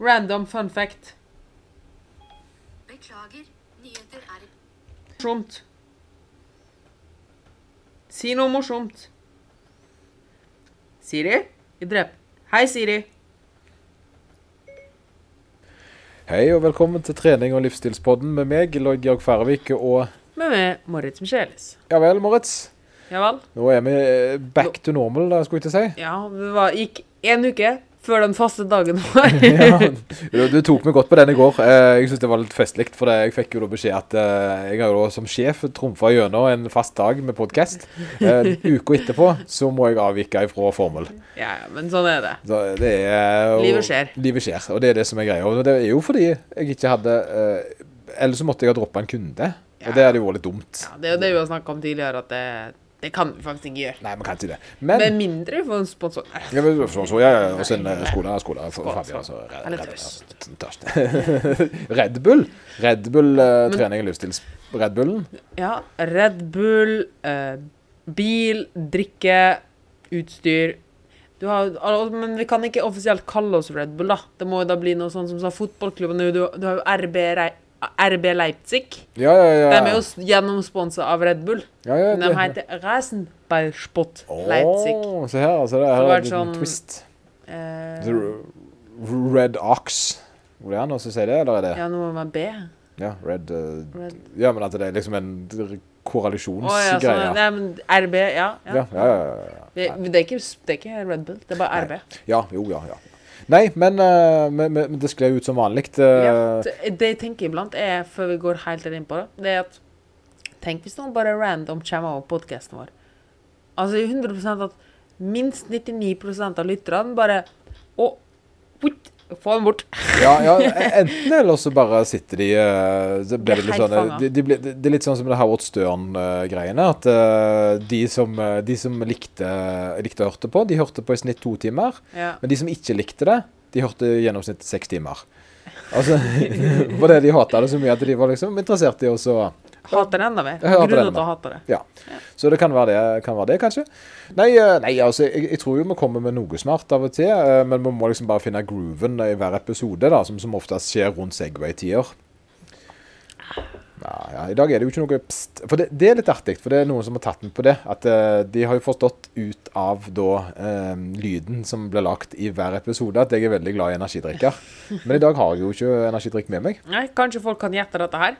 Random fun fact. Beklager, nyheter er Morsomt. Si noe morsomt. Siri? Vi dreper. Hei, Siri. Hei og velkommen til trening- og livsstilspodden med meg, Lloyd Georg Færvik og Med meg, Moritz Michelis. Ja vel, Moritz. Ja vel? Nå er vi eh, back to normal, da, skulle jeg ikke si. Ja, det var, gikk en uke før den faste dagen var. Ja, du, du tok meg godt på den i går. Eh, Jeg synes det var litt festlig, for jeg fikk jo da beskjed at eh, jeg har jo som sjef trumfa gjennom en fast dag med podkast. Uka etterpå så må jeg avvike ifra formel. Ja, men sånn er det. Så det er og, Livet skjer. Livet skjer, og det er det som er greia. Og det er jo fordi jeg ikke hadde eh, Eller så måtte jeg ha droppa en kunde, Ja. og det hadde jo vært litt dumt. Ja, det er jo det vi har snakka om tidligere, at det, det kan vi faktisk ikke gjøre. Nei, man kan ikke det. Men Med mindre vi får en sponsor. Ja, men så, ja, ja, og så en eh, skole, skole, Skål, Fabian, altså, Eller Red, tøys. altså, tørs. Red Bull, Red Bull eh, trening og livsstils, Red Bullen, Ja, Red Bull, uh, bil, drikke, utstyr du har, Men vi kan ikke offisielt kalle oss Red Bull, da. Det må jo da bli noe sånn som sa fotballklubben. Du, du har jo RB, RB Leipzig. ja, ja, ja. De er jo gjennomsponsa av Red Bull. ja, ja, de heter Rasenballsport Leipzig. Åh, se her, altså, det her Det er var en sånn- twist. Eh, The Red Ox, Hvor er det noen som sier det, eller er det? ja, noe med B. Ja, Red, uh, Red. ja, men at det er liksom en Å ja, sånn, nei, men RB, ja. ja, ja. ja, ja, ja. Det, det, er ikke, det er ikke Red Bull, det er bare RB. Ja, jo, ja, ja. Nei, men, uh, men, men det skled ut som vanlig. Ja, Uh, det det jeg tenker iblant, er, før vi går helt inn på det, det er at Tenk hvis noen bare random kommer over podkasten vår. Altså 100% at minst 99% av lytterne bare putt, få dem bort. Ja, ja, enten eller så bare sitter de blir det, litt sånn, de, de blir, Det er litt sånn som det Howard Stern-greiene. At eh, de som, eh, de som likte, likte å hørte på, de hørte på i snitt to timer. Ja. Men de som ikke likte det, de hørte i gjennomsnitt seks timer. Altså, Fordi de hata det så mye at de var liksom interessert i å så Hater den enda mer. Grunner enda til å hate det. Ja. Så det kan være det, kan være det kanskje. Nei, eh, nei altså, jeg, jeg tror jo vi kommer med noe smart av og til. eh, Men vi må liksom bare finne grooven i hver episode, da, som, som oftest skjer rundt Segway-tider. Ja, ja, I dag er det jo ikke noe pst. For det, det er litt artig, for det er noen som har tatt den på det. At uh, de har jo forstått ut av da uh, lyden som blir lagt i hver episode, at jeg er veldig glad i energidrikker. Men i dag har jeg jo ikke energidrikk med meg. Nei, kanskje folk kan gjette dette her?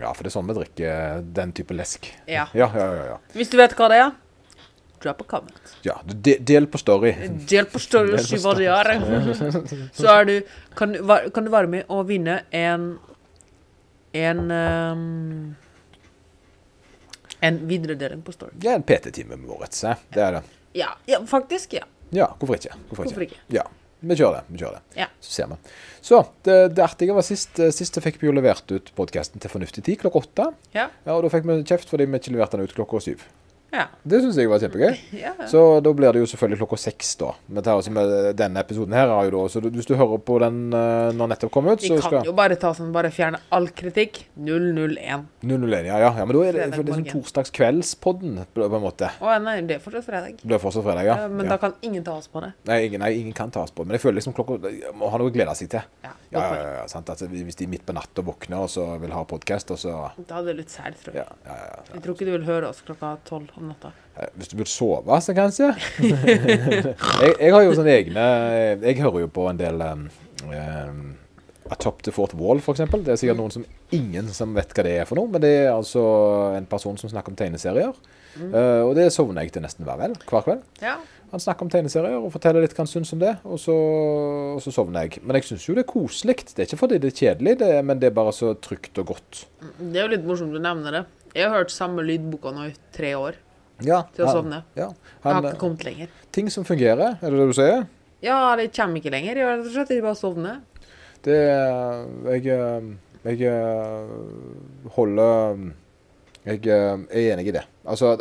Ja, for det er sånn vi drikker den type lesk. Ja. Ja, ja, ja. ja. Hvis du vet hva det er, drop a comment. ja de, del på story. Del på story og si hva det gjør. Så er du kan, kan du være med og vinne en En um, En videredeling på story. Ja, en PT-time med eh. Det er det. Ja, ja faktisk. Ja. Ja, hvorfor ikke? Hvorfor ikke? Hvorfor ikke? Ja, vi kjører det. vi kjører det. Ja. Så ser vi. Så, det, det artige var sist, eh, sist fikk vi jo levert ut podkasten til fornuftig tid klokka åtte. Ja. Ja, og da fikk vi kjeft fordi vi ikke leverte den ut klokka syv. Ja. Det syns jeg var kjempegøy. ja. Så da blir det jo selvfølgelig klokka seks, da. Det denne episoden her er jo da Så hvis du hører på den eh, når nettopp kom ut, Vi kan skal jo bare ta sånn, bare fjerne all kritikk. 001. 001, ja, ja, ja. Men da er det, for det er sånn torsdagskveldspodden, på en måte. Å nei, det er fortsatt fredag. Det er fortsatt fredag, ja. Ja, men da kan ingen ta oss på det. Nei, ingen, nei, ingen kan tas på. Men jeg føler liksom klokka Må ha noe å glede seg til. Ja, Ja, ja? Altså, hvis de midt på natta våkner og så vil ha podkast, og så Da er det litt sært, tror jeg. ja, ja, ja, ja. Jeg tror ikke du vil høre oss klokka tolv om natta. Eh, Hvis du burde sove, så kanskje. jeg, jeg har jo sånne egne Jeg hører jo på en del um, um, Top to Fort Wall, eksempel. Det er sikkert noen som ingen som vet hva det er for noe, men det er altså en person som snakker om tegneserier. Eh, og det sovner jeg til nesten hver, vel, hver kveld. Ja. Han snakker om tegneserier og forteller litt hva han syns om det, og så, og så sovner jeg. Men jeg syns jo det er koselig. Det er ikke fordi det er kjedelig, det, men det er bare så trygt og godt. Det er jo litt morsomt du nevner det. Jeg har hørt samme lydboka nå i tre år Ja, til å han- sovne. Ja. Jeg har ikke kommet lenger. ting som fungerer, er det det du sier? Ja, det kommer ikke lenger. Rett og slett bare sovner. Det Jeg, jeg holder Jeg er enig i det. Altså,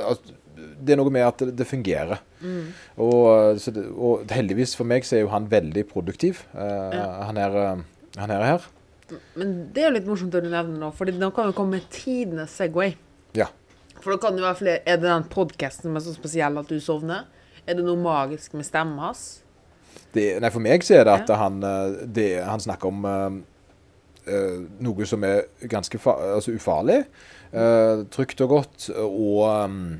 det er noe med at det, fungerer. Mm. Og, så det, og heldigvis for meg så er jo han veldig produktiv. Uh, Ja. Han er eh, han er her. Men det er jo litt morsomt å nevne nå, for nå kan vi komme med tidenes Segway. Ja. For da kan det være flere Er det den podkasten som er så spesiell at du sovner? Er det noe magisk med stemmen hans? Det, nei, for meg så er det at han, eh, det, han snakker om eh, noe som er ganske altså ufarlig, Uh, trygt og godt, og um,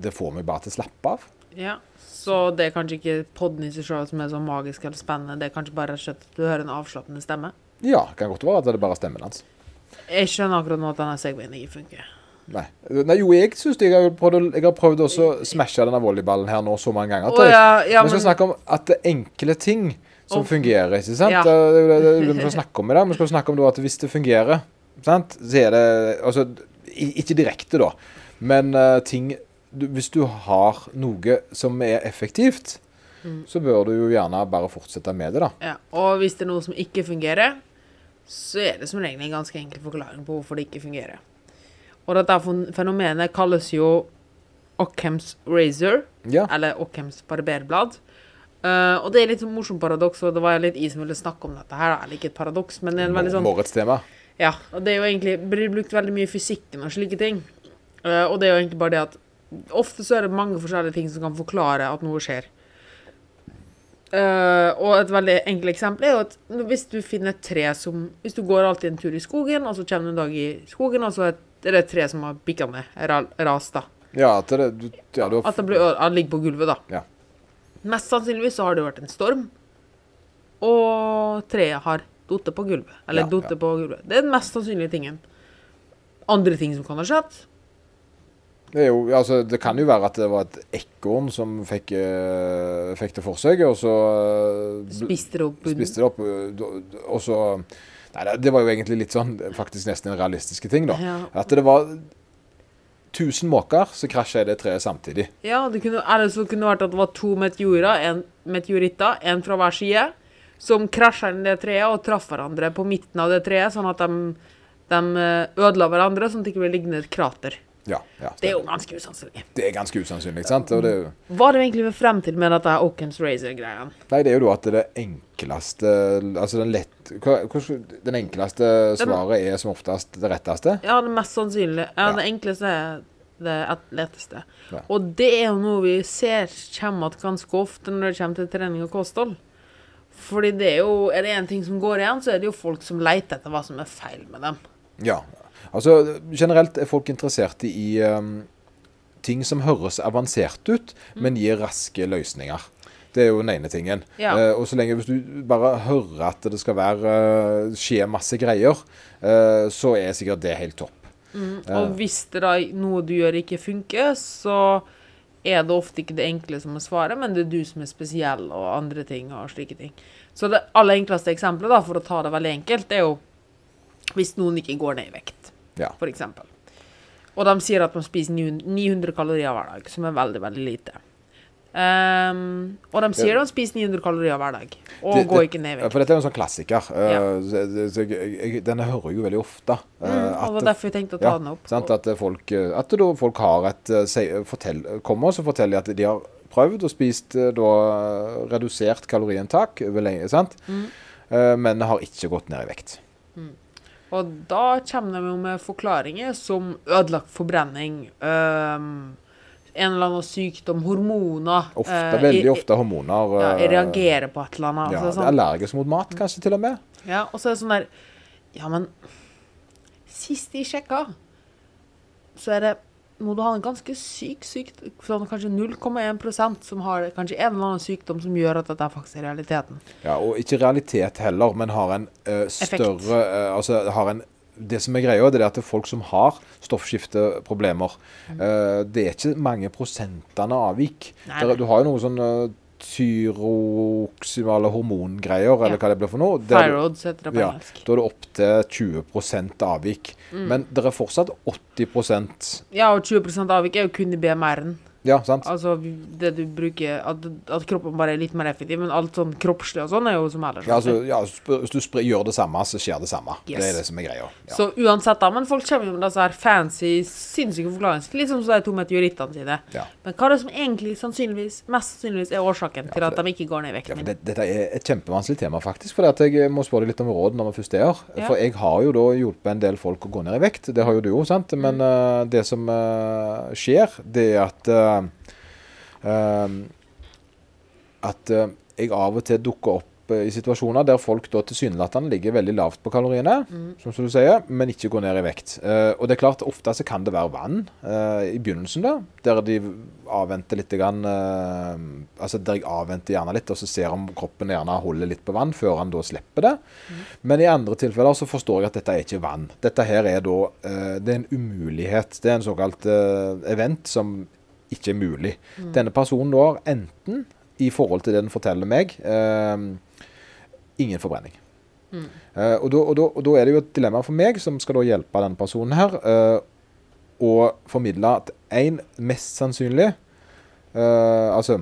det får meg bare til å slappe av. Ja. Så det er kanskje ikke podden i seg selv som er så magisk eller spennende, det er kanskje bare at du hører en avslappende stemme? Ja, kan godt være at det er bare stemmen hans. Jeg skjønner akkurat nå at denne segwayen ikke funker. Nei. Nei, jo, jeg synes det. Jeg har prøvd, jeg har prøvd å smashe denne volleyballen her nå så mange ganger. Å ja, ja, vi skal men snakke om at det er enkle ting som Å, fungerer, ikke sant? ja. Det det, det vi skal snakke om i dag. Vi skal snakke om at hvis det fungerer, sant? så er det Altså, ikke direkte, da, men uh, ting du, Hvis du har noe som er effektivt, Mm. så bør du jo gjerne bare fortsette med det, da. Ja, og hvis det er noe som ikke fungerer, så er det som regel en ganske enkel forklaring på hvorfor det ikke fungerer. Og dette fenomenet kalles jo Ockhams razor, Ja. eller Ockhams barberblad. Uh, og det er litt sånn morsomt paradoks, og det var litt jeg som ville snakke om dette her, eller ikke et paradoks, men det er en veldig sånn Morgets tema. Ja, og det er jo egentlig blir brukt veldig mye i fysikken og slike ting. Uh, og det er jo egentlig bare det at ofte så er det mange forskjellige ting som kan forklare at noe skjer. Uh, og et veldig enkelt eksempel er jo at hvis du finner et tre som Hvis du går alltid en tur i skogen, og så kommer du en dag i skogen, og så er det er det treet som har bikka ned, Ras, da. Ja, at det, du, ja, du har At det ble, han ligger på gulvet, da. Ja. Mest sannsynligvis så har det vært en storm, og treet har datt på gulvet. Eller Ja, datt på gulvet. Det er den mest sannsynlige tingen. Andre ting som kan ha skjedd Det, jo, altså, det kan jo være at det var et ekorn som fikk, fikk det forsøket, og så Spiste det opp spiste det opp, og så Nei, det- var jo egentlig litt sånn faktisk nesten en realistiske ting, da. Ja. At det var 1000 måker så krasja i det treet samtidig. Ja, det kunne, eller så kunne det vært at det var to meteorer, en meteoritter, en fra hver side, som krasja inn i det treet og traff hverandre på midten av det treet, sånn at de, de eh, ødela hverandre, sånn at det ikke ble liggende et krater. Ja, ja Det er jo ganske usannsynlig. det er ganske usannsynlig, sant? Det, jo- Hva er det egentlig ved frem til med dette Oakens Razor-greia? nei, det er jo da at det enkleste Altså den lett Den enkleste svaret er som oftest det retteste. Ja, det mest sannsynlige. Ja, Ja. det enkleste er det letteste. Ja. Og det er jo noe vi ser kommer igjen ganske ofte når det kommer til trening og kosthold. Fordi det er jo Er det én ting som går igjen, så er det jo folk som leter etter hva som er feil med dem. Ja. Altså, generelt er folk interessert i um, ting som høres avansert ut, men gir raske løsninger. Det er jo den ene tingen. Ja. Eh, og så lenge hvis du bare hører at det skal være, eh, skje masse greier, eh, så er sikkert det helt topp. Og hvis det da noe du gjør ikke funker, så er det ofte ikke det enkle som er svaret, men det er du som er spesiell, og andre ting og slike ting. Så det aller enkleste eksempelet, da, for å ta det veldig enkelt, det er jo hvis noen ikke går ned i vekt, Ja. eksempel. Og de sier at man spiser 900 kalorier hver dag, som er veldig, veldig lite. Um, og de sier de spiser 900 kalorier hver dag, og Det- går ikke ned i vekt. For dette er jo en sånn klassiker. Ja. Uh, denne hører jeg jo veldig ofte. Uh, Mm, og det var derfor jeg tenkte å ta ja, den opp. Sant, at folk, eh, at da folk har et se, fortell, Kommer og så forteller at de har prøvd og spist da redusert kaloriinntak over lenge, sant? Mm. Uh, men har ikke gått ned i vekt. Og da kommer de jo med forklaringer som ødelagt forbrenning, um, en eller annen sykdom, hormoner Ofte, uh, veldig ofte hormoner. Ja, jeg eh, reagerer på et eller annet. ja, altså, sånn, allergisk mot mat, kanskje til og med. ja, og så er det sånn der Ja, men sist de sjekka, så er det må du ha en ganske syk sykdom, sånn kanskje 0,1% som har kanskje en eller annen sykdom som gjør at dette faktisk er realiteten. Ja, og ikke realitet heller, men har en eh, større eh, Altså har en det som er greia, det er at det er folk som har stoffskifteproblemer. Mm. Uh, det er ikke mange prosentene avvik. Nei, Der, du har jo noe sånn tyroximale hormongreier, eller hva det blir for noe. Der, Thyroids heter det på ja, engelsk. da er det opp til 20 avvik. Mm. Men det er fortsatt 80% Ja, og 20 avvik er jo kun i BMR-en. Ja, sant? Altså det du bruker At, at kroppen bare er litt mer effektiv, men alt sånn kroppslig og sånn er jo som ellers. Ja, altså, ja, hvis du spre, gjør det samme, så skjer det samme. Det er det som er greia. Ja. Så uansett, da. Men folk kommer jo med disse her fancy, sinnssyke forklaringer. Litt som de to meteorittene sine. Ja. Men hva er det som egentlig sannsynligvis, mest sannsynligvis er årsaken til at de ikke går ned i vekt? Ja, det, dette er et kjempevanskelig tema, faktisk. For jeg må spørre deg litt om råd når vi først er her. For jeg har jo da hjulpet en del folk å gå ned i vekt. Det har jo du òg, sant. Men Mm. eh, det som uh, skjer, det er at eh, eh, at eh, jeg av og til dukker opp eh, i situasjoner der folk da tilsynelatende ligger veldig lavt på kaloriene, som du sier, men ikke går ned i vekt. Eh, og det er klart, ofte så kan det være vann i begynnelsen, da, der de avventer litt. Grann, altså der jeg avventer gjerne litt, og så ser om kroppen gjerne holder litt på vann før han da slipper det. Men i andre tilfeller så forstår jeg at dette er ikke vann. Dette her er da Det er en umulighet. Det er en såkalt event som ikke er mulig. Denne personen da har enten, i forhold til det den forteller meg, eh, ingen forbrenning. Eh, og, da, og, da, og da er det jo et dilemma for meg, som skal da hjelpe denne personen her, eh, å formidle at en mest sannsynlig eh, Altså,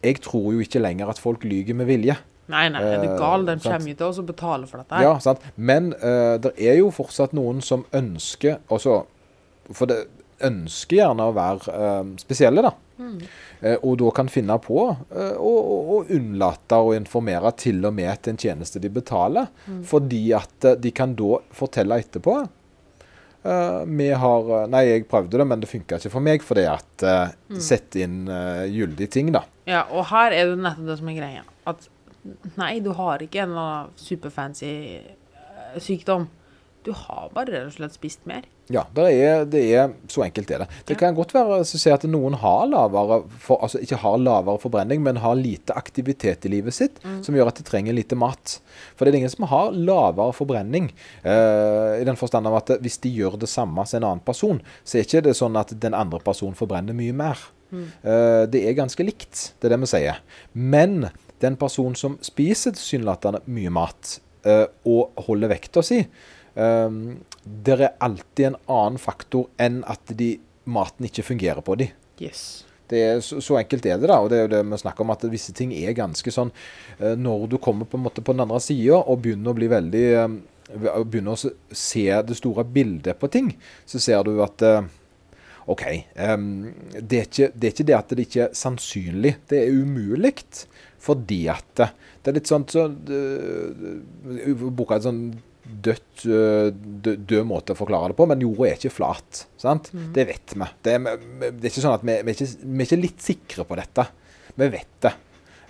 jeg tror jo ikke lenger at folk lyver med vilje. Nei, nei, er du gal? De Eh, kommer jo til oss og betaler for dette. Ja, sant? Men eh, det er jo fortsatt noen som ønsker også, For det ønsker gjerne å være eh, spesielle, da. Eh, og da kan finne på eh, å, å, unnlate å informere til og med til en tjeneste de betaler. Fordi at eh, de kan da fortelle etterpå eh, vi har eh, Nei, jeg prøvde det, men det funka ikke for meg fordi at uh, Sett inn uh, gyldige ting, da. Ja, og her er det nettopp det som er greia. At nei, du har ikke en eller annen superfancy sykdom. Du har bare rett og slett spist mer. Ja, det er, det er, så enkelt er det. Det kan godt være så å si at noen har lavere, for, altså ikke har lavere forbrenning, men har lite aktivitet i livet sitt, som gjør at de trenger lite mat. For det er ingen som har lavere forbrenning, eh, i den forstand av at hvis de gjør det samme som en annen person, så er ikke det sånn at den andre personen forbrenner mye mer. Eh, det er ganske likt, det er det vi sier. Men den personen som spiser tilsynelatende mye mat, eh, og holder vekta si, det er alltid en annen faktor enn at de, maten ikke fungerer på dem. Yes. Det er, så, så enkelt er det, da. Og det er jo det vi snakker om, at visse ting er ganske sånn eh, Når du kommer på en måte på den andre sida og begynner å bli veldig Begynner å se- det store bildet på ting, så ser du at eh, OK. Um, det, er ikke, det er ikke det at det ikke er sannsynlig. Det er umulig. Fordi at det er litt sånn så, Boka er et sånn dødt, død, død måte å forklare det på, men jorda er ikke flat. Sant? Det vet vi. Det er, det er ikke sånn at vi, vi, er ikke, vi er ikke litt sikre på dette. Vi vet det.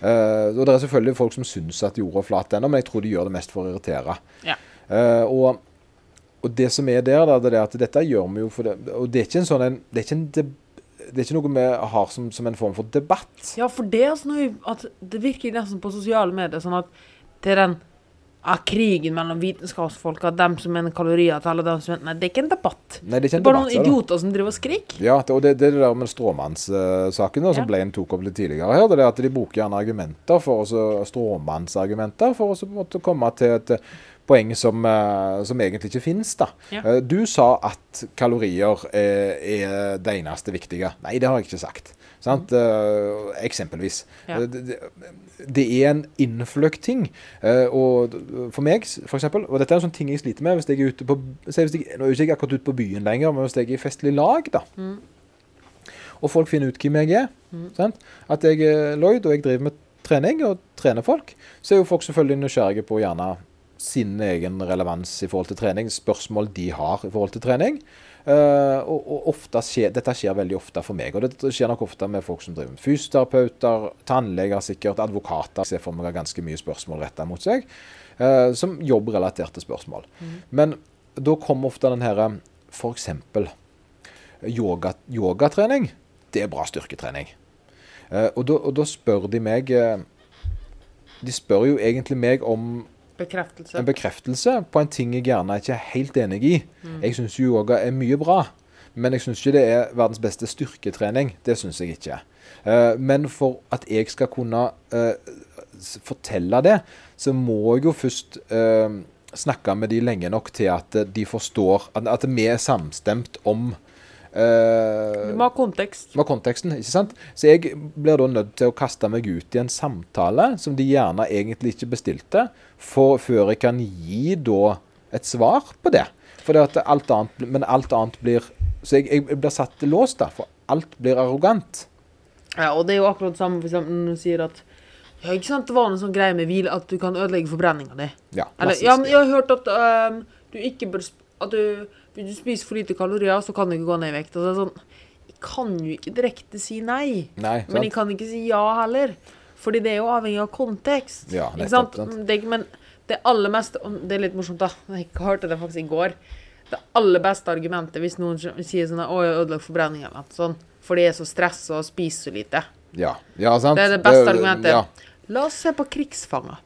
Uh, og det er selvfølgelig folk som syns at jorda er flat ennå, men jeg tror de gjør det mest for å irritere. Ja. Uh, og, og det som er der, da, det er at dette gjør vi jo for det Og det er ikke en sånn en, det, er ikke en deb- det er ikke noe vi har som, som en form for debatt. Ja, for det er noe at det virker nesten på sosiale medier sånn at det er den ja, krigen mellom vitenskapsfolk, at dem som mener kaloriavtale, dem som mener Nei, det er ikke en debatt. Nei, det er ikke en debatt. bare noen er idioter som driver og skriker. Ja, det, og det, det er det der med stråmannssaken uh, som Ja. Blaine tok opp litt tidligere her. Det er at de bruker gjerne argumenter for å stråmannsargumenter for å måte komme til et eh, poeng som, uh, som egentlig ikke finnes. da. Ja. Uh, Du sa at kalorier er, er det eneste viktige. Nei, det har jeg ikke sagt. Sant? Eh, eksempelvis. Ja. Eh, Det, det, er en innfløkt ting. Uh, og for meg, for eksempel, og dette er en sånn ting jeg sliter med hvis jeg er ute på hvis jeg, Nå er jeg ikke akkurat ute på byen lenger, men hvis jeg er i festlig lag, da. Og folk finner ut hvem jeg er. Sant? At jeg er Lloyd, og jeg driver med trening og trener folk. Så er jo folk selvfølgelig nysgjerrige på gjerne sin egen relevans i forhold til trening. Spørsmål de har i forhold til trening. Eh, og, og ofte skjer, dette skjer veldig ofte for meg. Og det skjer nok ofte med folk som driver med fysioterapeuter, tannleger sikkert, advokater. Jeg ser for meg har ganske mye spørsmål retta mot seg. eh, som jobbrelaterte spørsmål. Men da kommer ofte den herre f.eks. Yoga, yogatrening. Det er bra styrketrening. Eh, og, da, spør de meg De spør jo egentlig meg om Bekreftelse. en bekreftelse på en ting jeg gjerne ikke er helt enig i. Jeg syns yoga er mye bra, men jeg syns ikke det er verdens beste styrketrening. Det syns jeg ikke. Uh, men for at jeg skal kunne uh, fortelle det, så må jeg jo først uh, snakke med de lenge nok til at de forstår At, at vi er samstemt om eh, Du må ha kontekst. var konteksten, ikke sant? Så jeg blir da nødt til å kaste meg ut i en samtale som de gjerne egentlig ikke bestilte, for, før jeg kan gi da et svar på det. For det at alt annet, men alt annet blir Så jeg, jeg blir satt til lås, da, for alt blir arrogant. Ja, og det er jo akkurat det samme for eksempel når du sier at ja, ikke sant, Det var noe sånn greie med hvil at du kan ødelegge forbrenninga di. Ja, Eller, ja, men jeg har hørt at um, du ikke bør sp- At du, hvis du spiser for lite kalorier, så kan du ikke gå ned i vekt. Og så er det sånn kan jo ikke direkte si nei. Nei, Men jeg kan ikke si ja heller. Fordi det er jo avhengig av kontekst. Ja, ikke nettopp, sant? sant. Det, men det aller meste Det er litt morsomt, da. Jeg hørte det faktisk i går. Det aller beste argumentet hvis noen sier sånn 'Å, jeg har ødelagt eller noe sånt, for de er så stressa og spiser så lite. Ja, ja sant? Det er det beste Det- argumentet. Ja, La oss se på krigsfanger.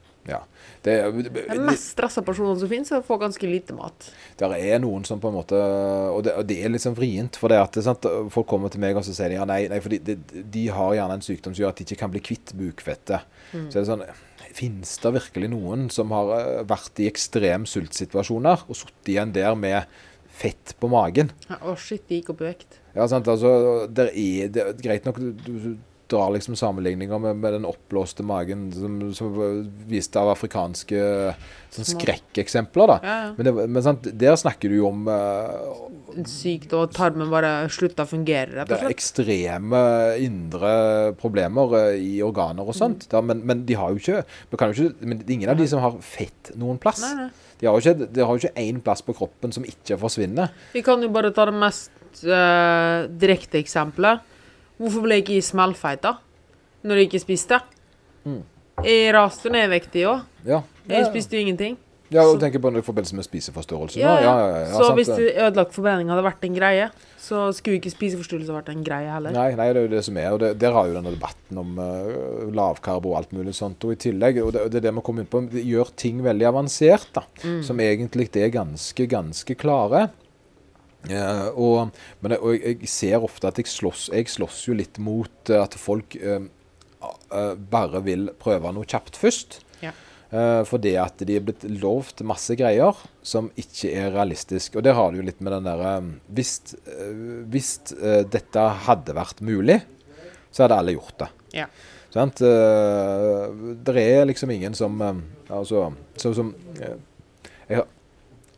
Det, det, De mest stressa personene som finnes, får ganske lite mat. Der er noen som på en måte Og det, og det er sånn vrient. For det at sant, folk kommer til meg og så sier de, ja, nei, nei, for de, de har gjerne en sykdom som gjør at de ikke kan bli kvitt bukfettet. Mm. Så er det sånn Fins det virkelig noen som har eh, vært i ekstrem sultsituasjoner og sittet igjen der med fett på magen? Ja, Å, shit, de gikk opp i vekt. Ja, sant, altså, der er, det er greit nok du, du drar liksom sammenligninger med, med den oppblåste magen som, som viste av afrikanske sånn skrekkeksempler. da. Ja, ja. Men, det, men sant, der snakker du jo om uh, Sykt, og tarmen bare slutta å fungere, rett det er ekstreme indre problemer uh, i organer og sånt. Da, men, men de har jo ikke, jo ikke men ingen av de som har fett noen plass. Nei, nei. De har jo ikke, de har ikke én plass på kroppen som ikke forsvinner. Vi kan jo bare ta det mest uh, direkte eksempelet. Hvorfor ble jeg ikke smellfeit, da? Når jeg ikke spiste? Mm. Jeg raste ned i vekt, jeg òg. Ja, Jeg spiste jo ingenting. ja og tenker på det i forbindelse med spiseforstyrrelser. Ja, ja. ja, ja, så sant, hvis ødelagt forbrenning hadde vært en greie, så skulle ikke spiseforstyrrelse vært en greie heller. Nei, nei, det er jo det som er. Og det, der har jo denne debatten om uh, lavkarbo og alt mulig sånt. Og i tillegg, og det, det er det vi kommer inn på, det gjør ting veldig avansert, da. Mm. Som egentlig er ganske, ganske klare. Eh, og, men jeg, og jeg, ser ofte at jeg slåss, jeg slåss jo litt mot eh, at folk uh, uh, bare vil prøve noe kjapt først. Ja. Fordi at de er blitt lovt masse greier som ikke er realistisk. Og der har du jo litt med den derre Hvis, hvis dette hadde vært mulig, så hadde alle gjort det. Ja. Sant? Uh, det er liksom ingen som Altså, sånn som jeg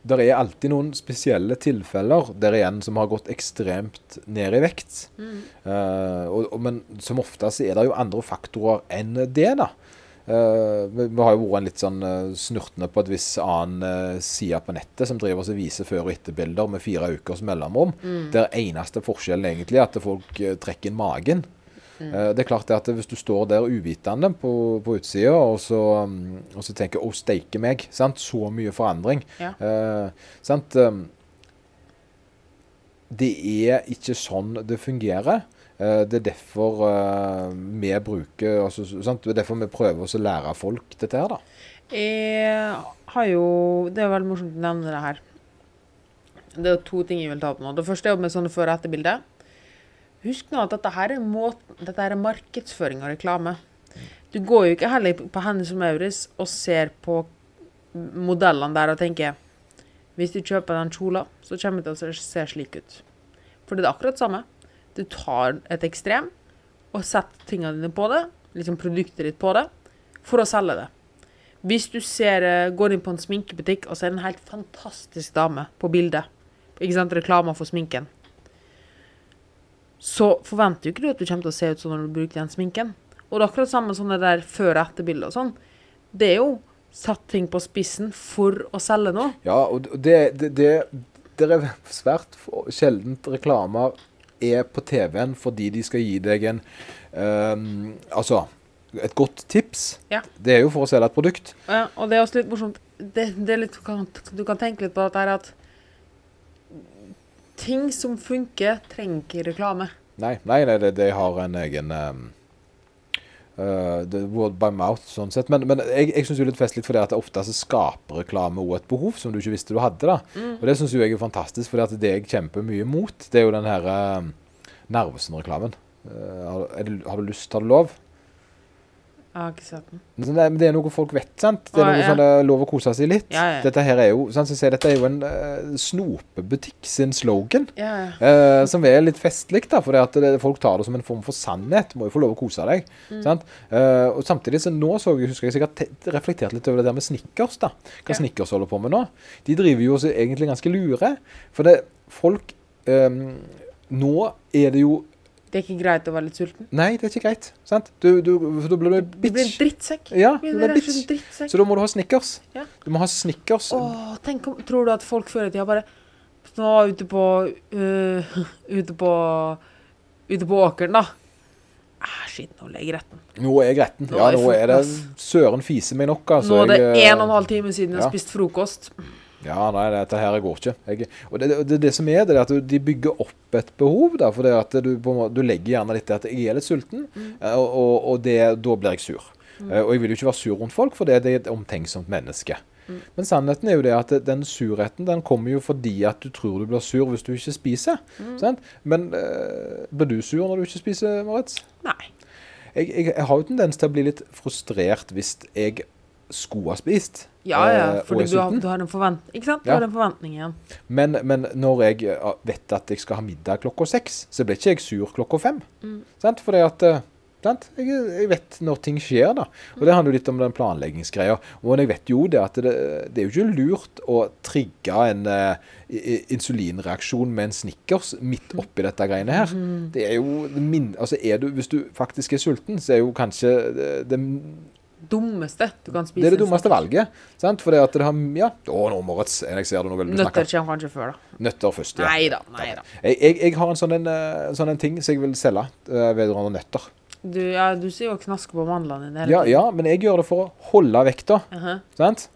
det er alltid noen spesielle tilfeller der igjen som har gått ekstremt ned i vekt. Mm. Uh, og, og, men som oftest er det jo andre faktorer enn det, da. Uh, vi, vi har jo vært litt sånn uh, snurtende på et viss annen side på nettet som driver og viser før- og etterbilder med fire ukers mellomrom. Mm. Der eneste forskjellen egentlig er at folk trekker inn magen. Mm. Eh, det er klart det at hvis du står der uvitende på, på utsida og, mm, og så tenker 'Å, steike meg', sant? så mye forandring. Ja. Eh, sant? Um, det er ikke sånn det fungerer. Eh, det er derfor eh, vi bruker altså, sant? Det er derfor vi prøver å lære folk dette her, da. Jeg har jo Det er veldig morsomt å nevne det her. Det er to ting jeg vil ta opp nå. Det første er med sånne før- og etterbilder. Husk nå at dette her er, måten, dette her er markedsføring og reklame. Du går jo ikke heller på Hennes og Maurits og ser på modellene der og tenker Hvis du kjøper den kjola, så kommer det til å se slik ut. For det er akkurat det samme. Du tar et ekstrem og setter tingene dine på det, liksom produktet ditt på det, for å selge det. Hvis du ser, eh, går inn på en sminkebutikk og ser en helt fantastisk dame på bildet, ikke sant, reklama for sminken, så forventer jo ikke du at du kommer til å se ut sånn når du bruker den sminken. Og det er akkurat samme sånne der før- og etterbilder og sånn. Det er jo satt ting på spissen for å selge noe. Ja, og det, det, det, det er svært sjeldent reklamer er på TV-en fordi de skal gi deg en um, Altså, et godt tips. Ja. Det er jo for å selge et produkt. Ja, og det er også litt morsomt. Det, det er litt, du kan, du kan tenke litt på dette her at ting som funker, trenger ikke reklame. Nei, nei, nei det, de har en egen um, uh, det er word by mouth, sånn sett. Men, men jeg, jeg syns jo litt festlig fordi at det ofte så skaper reklame òg et behov som du ikke visste du hadde. da. Og det syns jeg er fantastisk, for det jeg kjemper mye mot, det er jo den her uh, Narvesen-reklamen. Uh, har, er har du lyst, har du lov? Jeg har ikke sett den. Men det, er noe folk vet, sant? Det er noe ja. sånn eh, lov å kose seg litt. Ja, ja. Dette her er jo sant, jeg dette er jo en uh, snopebutikk sin slogan. Ja, ja. Eh, som er litt festlig, da, for at det, folk tar det som en form for sannhet. Må jo få lov å kose deg. Mm. Sant? Uh, og samtidig så nå så jeg, husker jeg sikkert reflektert litt over det der med Snickers. da. Hva. Snickers holder på med nå. De driver jo også egentlig ganske lure. For det, folk um, Nå er det jo Det er ikke greit å være litt sulten. Nei, det er ikke greit. sant? Du, du, for da blir du Du blir en drittsekk. Ja, Du blir bitch. en drittsekk. Så da må du ha Snickers. Ja. Du må ha Snickers. Åh, tenk om, tror du at folk før i tida bare Nå var ute på uh, Ute på ute på åkeren, da. Ah, shit, nå er jeg gretten. Nå er jeg gretten. Ja, nå er det søren fise meg nok, altså. nå er det en og en halv time siden jeg har ja. spist frokost. Ja, nei, dette her går ikke. Jeg, og det, det, det som er, det er at de bygger opp et behov, da. For det at du, måte, du legger gjerne litt til at jeg er litt sulten, mm. og, og, og det, da blir jeg sur. Mm. Og jeg vil jo ikke være sur rundt folk, for det, er et omtenksomt menneske. Men sannheten er jo det at den surheten den kommer jo fordi at du tror du blir sur hvis du ikke spiser. Sant? Men eh, blir du sur når du ikke spiser, Moritz? Nei. Jeg, jeg, jeg har jo tendens til å bli litt frustrert hvis jeg skulle ha spist. Ja, ja, for fordi er du har, du har en forventning. Ikke sant? Du Ja. har en forventning igjen. Men, men når jeg eh, vet at jeg skal ha middag klokka seks, så blir ikke jeg sur klokka fem. Mm. Sant? Fordi at eh, sant? Jeg, jeg vet når ting skjer, da. Og det handler jo litt om den planleggingsgreia. Og jeg vet jo det at det, det er jo ikke lurt å trigge en eh, i- insulinreaksjon med en Snickers midt oppi dette greiene her. Mm. Det er jo min, altså er du, Hvis du faktisk er sulten, så er jo kanskje det, det Dummeste du kan spise. det er det dummeste valget. Sant? Fordi at det har Ja, å nå, Moritz. Jeg ser det nå vil du. Nøtter kommer kanskje før, da. Nøtter først, ja. Nei da. Nei da. Jeg, jeg, jeg har en sånn, en, eh, sånn en ting som jeg vil selge uh, vedrørende nøtter. Du, ja, du sier jo knaske på mandlene dine Ja, ja, men jeg gjør det for å holde vekta. Mhm. Sant?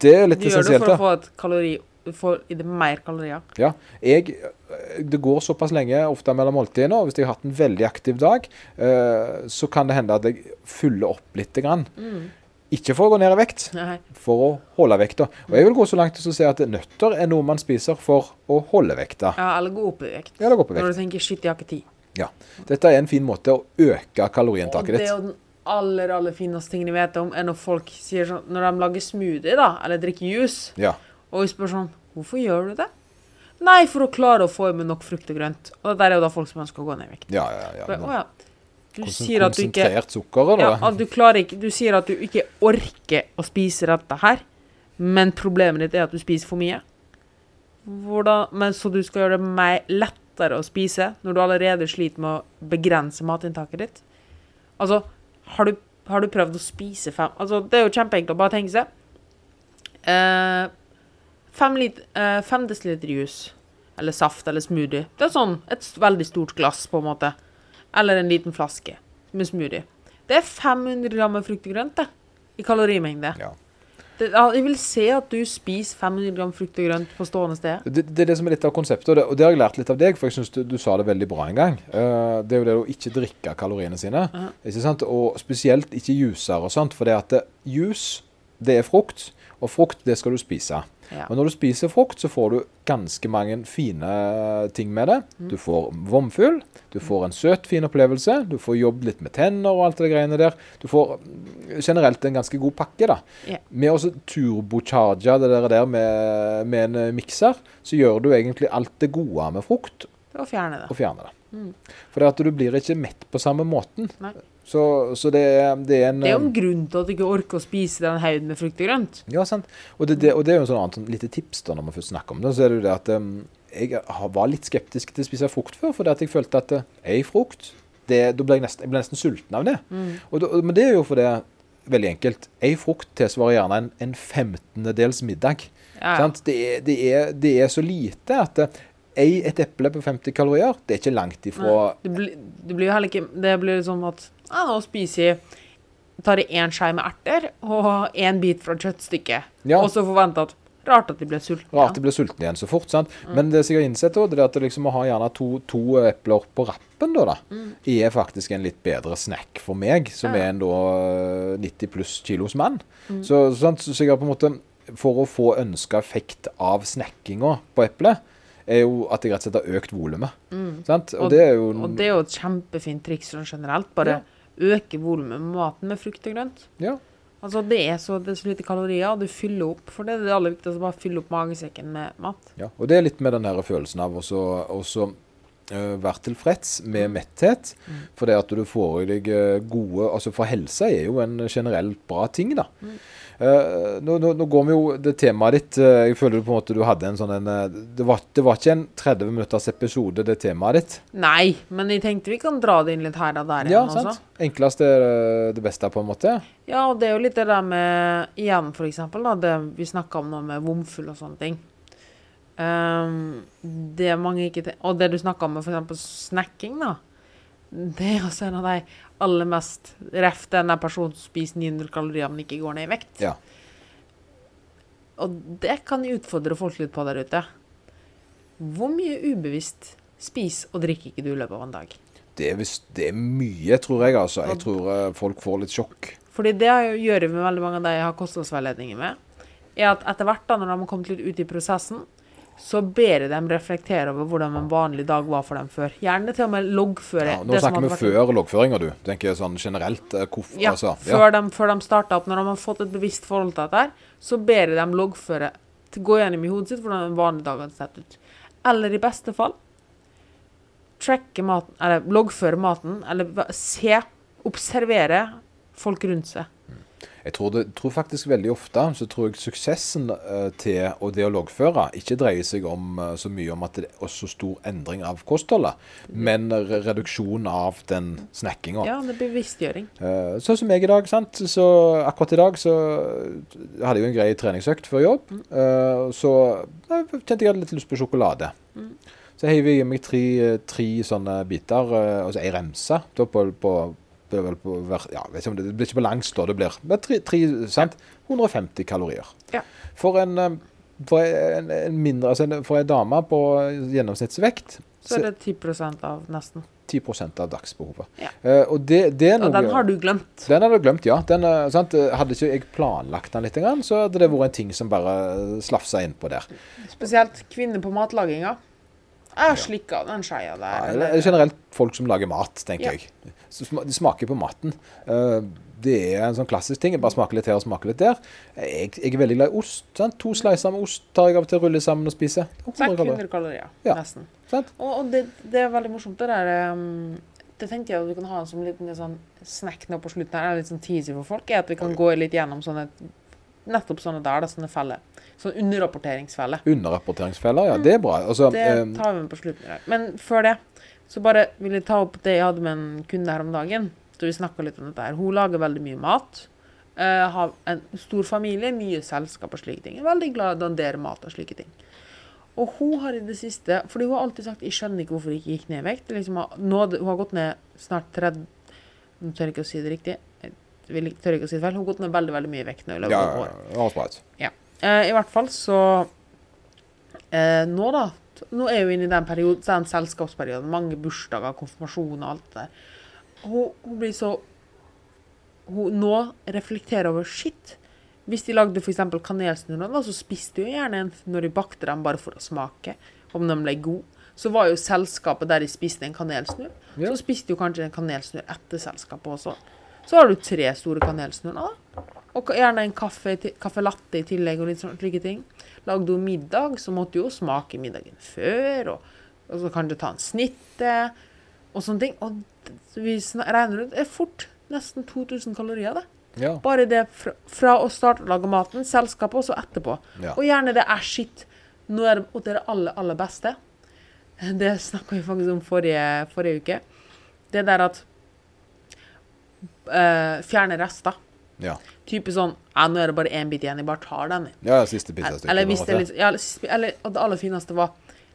Det er litt Du gjør det for å få et kalori får i det mer kalorier. Ja, jeg, eh, det går såpass lenge ofte mellom måltidene, og hvis jeg har hatt en veldig aktiv dag, eh, så kan det hende at jeg fyller opp litt. Grann. Mm. Ikke for å gå ned i vekt, Nei. for å holde vekta. Og jeg vil gå så langt til å si at nøtter er noe man spiser for å holde vekta. Ja, eller gå opp i vekt. Ja, eller gå opp Når vekt. du tenker 'shit, jeg har ikke tid'. Ja. Dette er en fin måte å øke Og kaloriinntaket det er jo den aller, aller fineste tingen jeg vet om, er når folk sier sånn Når de lager smoothie, da, eller drikker juice, Ja. Og vi spør sånn 'Hvorfor gjør du det?' Nei, for å klare å få i meg nok frukt og grønt. Og det der er jo da folk som ønsker å gå ned i vekt. Ja, ja, ja. Å ja. Du Konsen- sier at du ikke sukker, ja, eller? at du klarer ikke Du sier at du ikke orker å spise dette her, men problemet ditt er at du spiser for mye. Hvordan, men Så du skal gjøre det mer lettere å spise når du allerede sliter med å begrense matinntaket ditt? Altså, har du, har du prøvd å spise fem Altså, det er jo kjempeenkelt å bare tenke seg. Eh, fem, lit, eh, fem desiliter juice, eller saft, eller smoothie. Det er sånn et veldig stort glass, på en måte. Eller en liten flaske med smoothie. Det er 500 gram med frukt og grønt, det. I kalorimengde. Ja. Det, jeg vil se at du spiser 500 gram frukt og grønt på stående sted. Det, det er det som er litt av konseptet, og det, og det har jeg lært litt av deg, for jeg syns du, du sa det veldig bra en gang. Uh, det er jo det å ikke drikke kaloriene sine. Ja. Ikke sant? Og spesielt ikke juicer og sånt, for det at jus, juice, det er frukt, og frukt, det skal du spise. Ja. Og når du spiser frukt, så får du ganske mange fine ting med det. Mm. Du får vomfugl, du får en søt, fin opplevelse, du får jobbet litt med tenner og alt det greiene der. Du får mm, generelt en ganske god pakke, da. Ja. Med å turbocharge det der, der med, med en mikser, så gjør du egentlig alt det gode med frukt, Og fjerne det. og fjerner det. Mm. For du blir ikke mett på samme måten. Nei. Så, så det, det er en Det er jo eh, en grunn til at du ikke orker å spise den haugen med frukt og grønt. Ja, sant. Og det, det, og det er jo en sånn annet sånn lite tips da, når man først snakker om det. Så er det jo det at um, jeg var litt skeptisk til å spise frukt før, fordi at jeg følte at uh, ei frukt det, Da ble jeg nesten, jeg ble nesten sulten av det. Mm. Og, men det er jo fordi Veldig enkelt. Ei frukt tilsvarer gjerne en, en femtendedels middag. Ja? Det, er, det, er, det er så lite at uh, ei, et eple på 50 kalorier, det er ikke langt ifra Det blir, det blir jo heller ikke Det blir sånn at ja, nå spiser jeg Tar jeg én skei med erter og én bit fra kjøttstykket. Ja. Og så forventer at Rart at de blir sultne. Rart de blir sultne igjen så fort. sant? Men det som jeg har innsett, også, det er at det liksom å ha gjerne to, to epler på rappen, da, da er faktisk en litt bedre snack for meg, som Ja. er en da øh, 90 pluss kilos mann. Så, sant? så jeg har på en måte For å få ønska effekt av snackinga på eplet, er jo at jeg rett og slett har økt volumet. Mm. Og, Og- det er jo Og det er jo et kjempefint triks sånn generelt. Bare øke volumet med maten med frukt og grønt. Ja. Altså Det er så, det er så lite kalorier, og du fyller opp. For det er det aller viktigste, bare fylle opp magesekken med mat. Ja, og det er litt med den her følelsen av også, også øh, være tilfreds med metthet. For det at du får i deg øh, gode Altså for helse er jo en generelt bra ting, da. Eh, nå, nå, nå går vi jo det temaet ditt uh, Jeg føler på en måte du hadde en sånn en eh, det, var, det var ikke en 30 minutters episode, det temaet ditt. Nei, men jeg tenkte vi kan dra det inn litt her og der Ja, igjen også. Enklest er eh, det beste, på en måte. Ja, og det er jo litt det der med Igjen, for eksempel, da, det vi snakka om nå med vomfull og sånne ting. Ehm, det mange ikke tenker Og det du snakka om med eksempel snacking, da. Det er også en av de aller mest Ref den der personen som spiser 900 kalorier, men ikke går ned i vekt. Ja. Og det kan utfordre folk litt på der ute. Hvor mye ubevisst spis og drikker ikke du i løpet av en dag? Det er, vist, det er mye, tror jeg. altså. Jeg tror eh, folk får litt sjokk. Fordi det gjør jeg med veldig mange av de jeg har kostholdsveiledninger med, er at etter hvert da, når de har kommet litt ut i prosessen, så ber jeg dem reflektere over hvordan en vanlig dag var for dem før. Gjerne til og med loggføre. Ja, nå snakker vi vært- før loggføringa, du. Tenker sånn generelt. eh, Hvorfor, Ja, altså. før, de, før de starta opp, når de har fått et bevisst forhold til dette, så ber jeg dem loggføre, gå gjennom i hodet sitt hvordan en vanlig dag hadde sett ut. Eller i beste fall tracke maten, eller loggføre maten, eller se, observere folk rundt seg. Jeg tror, det, tror faktisk veldig ofte så tror jeg suksessen eh, til og det å loggføre ikke dreier seg om eh, så mye om at det er så stor endring av kostholdet, men reduksjon av den snackinga. Ja, det er bevisstgjøring. Sånn som jeg i dag. sant? Så Akkurat i dag så hadde jeg jo en grei treningsøkt før jobb. eh, så jeg kjente jeg hadde litt lyst på sjokolade. Så heiv jeg i meg tre, tre sånne biter, altså ei remse. På, på, det vel på ja, det, blir ikke på langs da, det blir men tre, tre, sant? 150 kalorier. Ja. For en, eh, for en, en mindre, altså for en dame på gjennomsnittsvekt Så er det 10% av nesten. 10% av dagsbehovet. Ja. Uh, og det, det noe Og den har du glemt. den har du glemt, ja. Den, eh, sant? Hadde ikke jeg planlagt den litt, så hadde det vært en ting som bare slafsa innpå der. Spesielt kvinner på matlaginga. Jeg har slikka den skeia der. Ja, generelt folk som lager mat, tenker Ja. jeg. De smaker på maten. Eh, det er en sånn klassisk ting. Jeg bare smaker litt her og smaker litt der. Jeg, jeg er veldig glad i ost. Sant? To slicer med ost tar jeg av og til ruller sammen og spiser. 100 kalorier. kalorier, Ja. nesten. Sant? Og, og det, det er veldig morsomt, det der um, Det tenkte jeg at du kan ha som en liten sånn snack nå på slutten her, litt sånn teasy for folk, er at vi kan gå litt gjennom sånne Nettopp sånne der, da, sånne feller. Sånn underrapporteringsfeller. Underrapporteringsfeller, ja. Det er bra. Altså, Det eh, tar vi med på slutten. Men før det så bare vil jeg ta opp det jeg hadde med en kunde her om dagen. Så vi snakka litt om dette her. Hun lager veldig mye mat. Uh, har en stor familie, mye selskap og slike ting. Er veldig glad i å dandere mat og slike ting. Og hun har i det siste Fordi hun har alltid sagt 'jeg skjønner ikke hvorfor hun ikke gikk ned i vekt'. Liksom, nå, hun har gått ned snart 30 Nå tør jeg ikke å si det riktig. Jeg tør ikke å si det feil. Hun har gått ned veldig veldig mye i vekt nå i løpet ja, av et år. ut. Eh, I hvert fall så uh, Nå, da. Nå er hun inne i den perioden, den selskapsperioden. Mange bursdager, konfirmasjoner og alt det der. Hun, hun blir så Hun nå reflekterer over shit. Hvis de lagde f.eks. kanelsnurrer, så spiste de gjerne en når de bakte dem bare for å smake. Om de ble gode. Så var jo selskapet der de spiste en kanelsnurr. Ja. Så spiste jo kanskje en kanelsnurr etter selskapet også. Så har du tre store kanelsnurrer. da. Og gjerne en kaffe, kaffe latte i tillegg, og litt slike ting. Lagde hun middag, så måtte hun jo smake middagen før, og, og så kanskje ta en snitte, og sånne ting. Og vi regner ut, det er fort nesten 2000 kalorier, det. Ja. Bare det fra, fra å starte å lage maten, selskapet, og så etterpå. Ja. Og gjerne det er shit. Nå er det, og det er det aller, aller beste. Det snakka vi faktisk om forrige, forrige uke. Det der at eh, Fjerne rester. Ja. Type sånn ja, 'Nå er det bare én bit igjen, jeg bare tar den'. ja, siste pizzastykket. Eller hvis det er litt ja, eller og det aller fineste var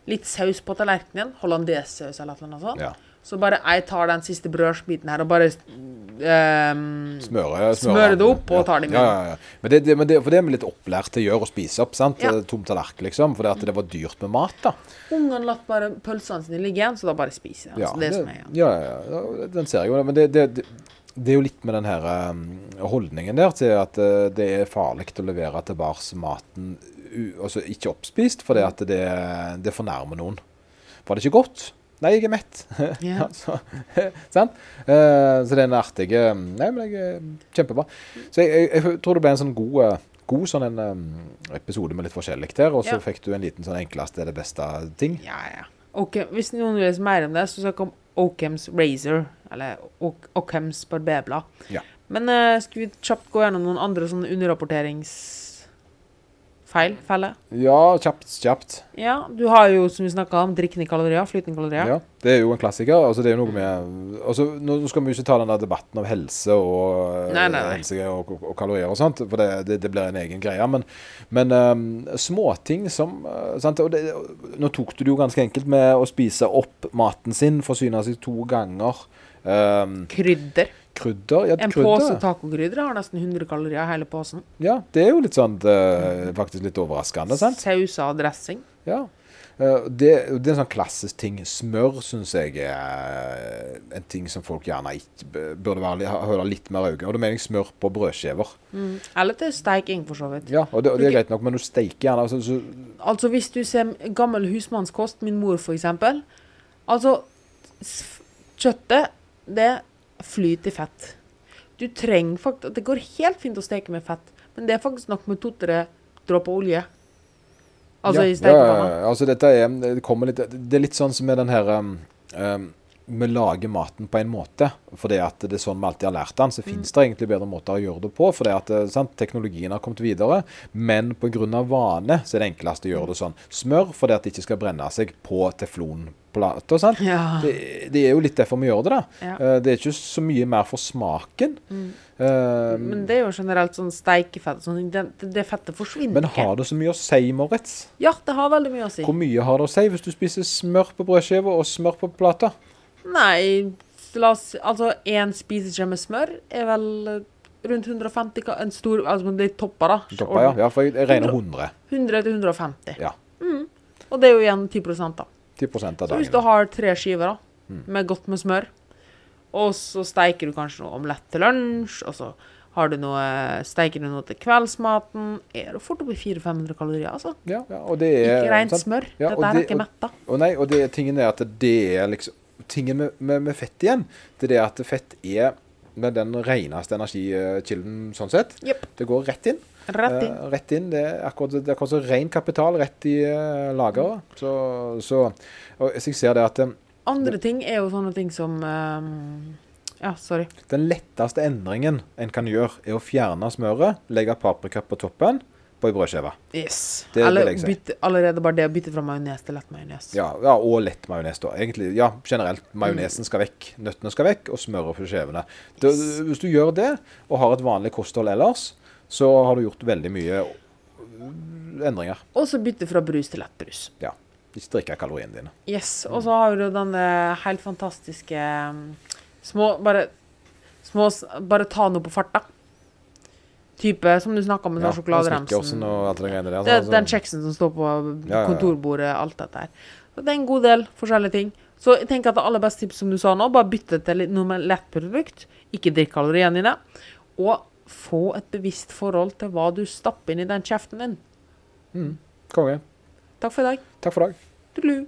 litt saus på tallerkenen. Hollandesaus eller noe sånt. Ja. Så bare jeg tar den siste brødsbiten her og bare ehm, smører, smører, det opp og ja. tar det i Ja, ja, ja. Men det, det, men det, for det er vi litt opplært til å gjøre, å spise opp. sant? Ja. Tom tallerken, liksom. Fordi at det var dyrt med mat, da. Ungene latt bare pølsene sine ligge igjen, så da bare spiser de. Altså, det, som er igjen. ja, ja, ja, den ser jeg jo. Men det, det, er jo litt med den her um, holdningen der til at uh, det er farlig å levere tilbake maten altså ikke oppspist, fordi at det, det fornærmer noen. Var det ikke godt? Nei, jeg er mett. Yeah. så, sant? Uh, så det er en artig eh, Nei, men jeg er kjempebra. Så jeg, jeg, tror det ble en sånn god, eh, god sånn en um, episode med litt forskjellig der, og så yeah. fikk du en liten sånn enkleste er det beste-ting. Ja, ja. Ok, Hvis noen vil lese mer om det, så snakk om Oakhams Razor, eller Oakhams barberblad. Ja. Men uh, skal vi kjapt gå gjennom noen andre sånne underrapporteringsfeller? Feil. Felle. Ja, kjapt, kjapt. Ja, du har jo, som vi snakka om, drikkende kalorier, flytende kalorier. Ja. Det er jo en klassiker. Altså, det er jo noe med altså, Nå skal vi ikke ta den der debatten om helse og, Nei, nei, nei. helse og, og, og kalorier og sånt, for det, det, det blir en egen greie. Men, men um, småting som uh, sant? Og det, Nå tok du det jo ganske enkelt med å spise opp maten sin, forsyne seg to ganger. Um, Krydder. Krydder ja, En pose krydder. tacokrydder har nesten 100 kalorier, hele posen. Ja, det er jo litt sånn uh, faktisk litt overraskende, sant? Sauser og dressing. Ja. Uh, det, det er en sånn klassisk ting. Smør syns jeg er en ting som folk gjerne ikke burde være, holde litt mer øye. Og da mener jeg smør på brødskiver. Mm. Eller til steiking, for så vidt. Ja, og det, og det er greit nok, men du steiker gjerne altså, så, Altså, hvis du ser gammel husmannskost, min mor eksempel Altså, kjøttet, det flyter i fett. Du trenger faktisk Det går helt fint å steke med fett, men det er faktisk nok med to-tre dråper olje. Altså ja, i stekepanna. Ja, altså dette er, det, litt, det er litt sånn som med den her um, um, Vi lager maten på en måte fordi at det er sånn vi alltid har lært den. Så Mm. finnes det egentlig bedre måter å gjøre det på. fordi at eh, sant, Teknologien har kommet videre, men pga. vane så er det enklest å gjøre det sånn. Smør fordi at det ikke skal brenne seg på teflonplater. sant? Ja. Det, det er jo litt derfor vi gjør det. da. Ja. Eh, Det er ikke så mye mer for smaken. Mm. Eh, Men det er jo generelt sånn steikefett. Sånn, det, det fettet forsvinner men ikke. har det så mye å si, Moritz? Ja, det har veldig mye å si. Hvor mye har det å si hvis du spiser smør på brødskiva og smør på plata? Nei, la oss Altså, én spiseskje med smør er vel rundt 150 En stor Altså, det er topper, da. Topper, ja. ja, for jeg, jeg regner 100. 100 til 150. Ja. Mm. Og det er jo igjen 10 da. 10 av Så hvis du har tre skiver da, Mm. med godt med smør, og så steiker du kanskje noe omelett til lunsj, og så har du noe, steiker du noe til kveldsmaten, er det fort oppi 400-500 kalorier, altså. Ja, ja, og det er Ikke rent sant? smør. Ja, Dette er det- ikke metta. Og nei, og det, tingen er at det er liksom Tingen med, med, med fett igjen, det er det at fett er den reneste energikilden sånn sett. Yep. Det går rett inn. Rett inn. Uh, rett inn. Det er akkurat, det er akkurat så ren kapital rett i uh, lageret. Så, så og jeg ser det at um, Andre ting er jo sånne ting som um, Ja, sorry. den letteste endringen en kan gjøre, er å fjerne smøret, legge paprika på toppen på ei brødskive. Yes. Det Eller det bytte, allerede bare det å bytte fra majones til lett majones. Ja, ja, og lett majones, da. Egentlig, ja, generelt. Majonesen skal vekk, nøttene skal vekk, og smøret på skjevene. Yes. Hvis du gjør det, og har et vanlig kosthold ellers, så har du gjort veldig mye øh, endringer. Og så bytte fra brus til lettbrus. Ja. Ikke drikke kaloriene dine. Yes. Og så har du denne helt fantastiske um, små Bare små Bare ta noe på farta. Type som du snakka om Ja, sjokoladeremsen. Og alt det greiene der. Altså. den kjeksen som står på kontorbordet, alt dette her. Så det er en god del forskjellige ting. Så jeg tenker at det aller beste tips som du sa nå, bare bytte til noe med lett produkt. Ikke drikk kaloriene dine. Og få et bevisst forhold til hva du stapper inn i den kjeften din. Mm. Konge. Takk for i dag. Takk for i dag. Tudelu.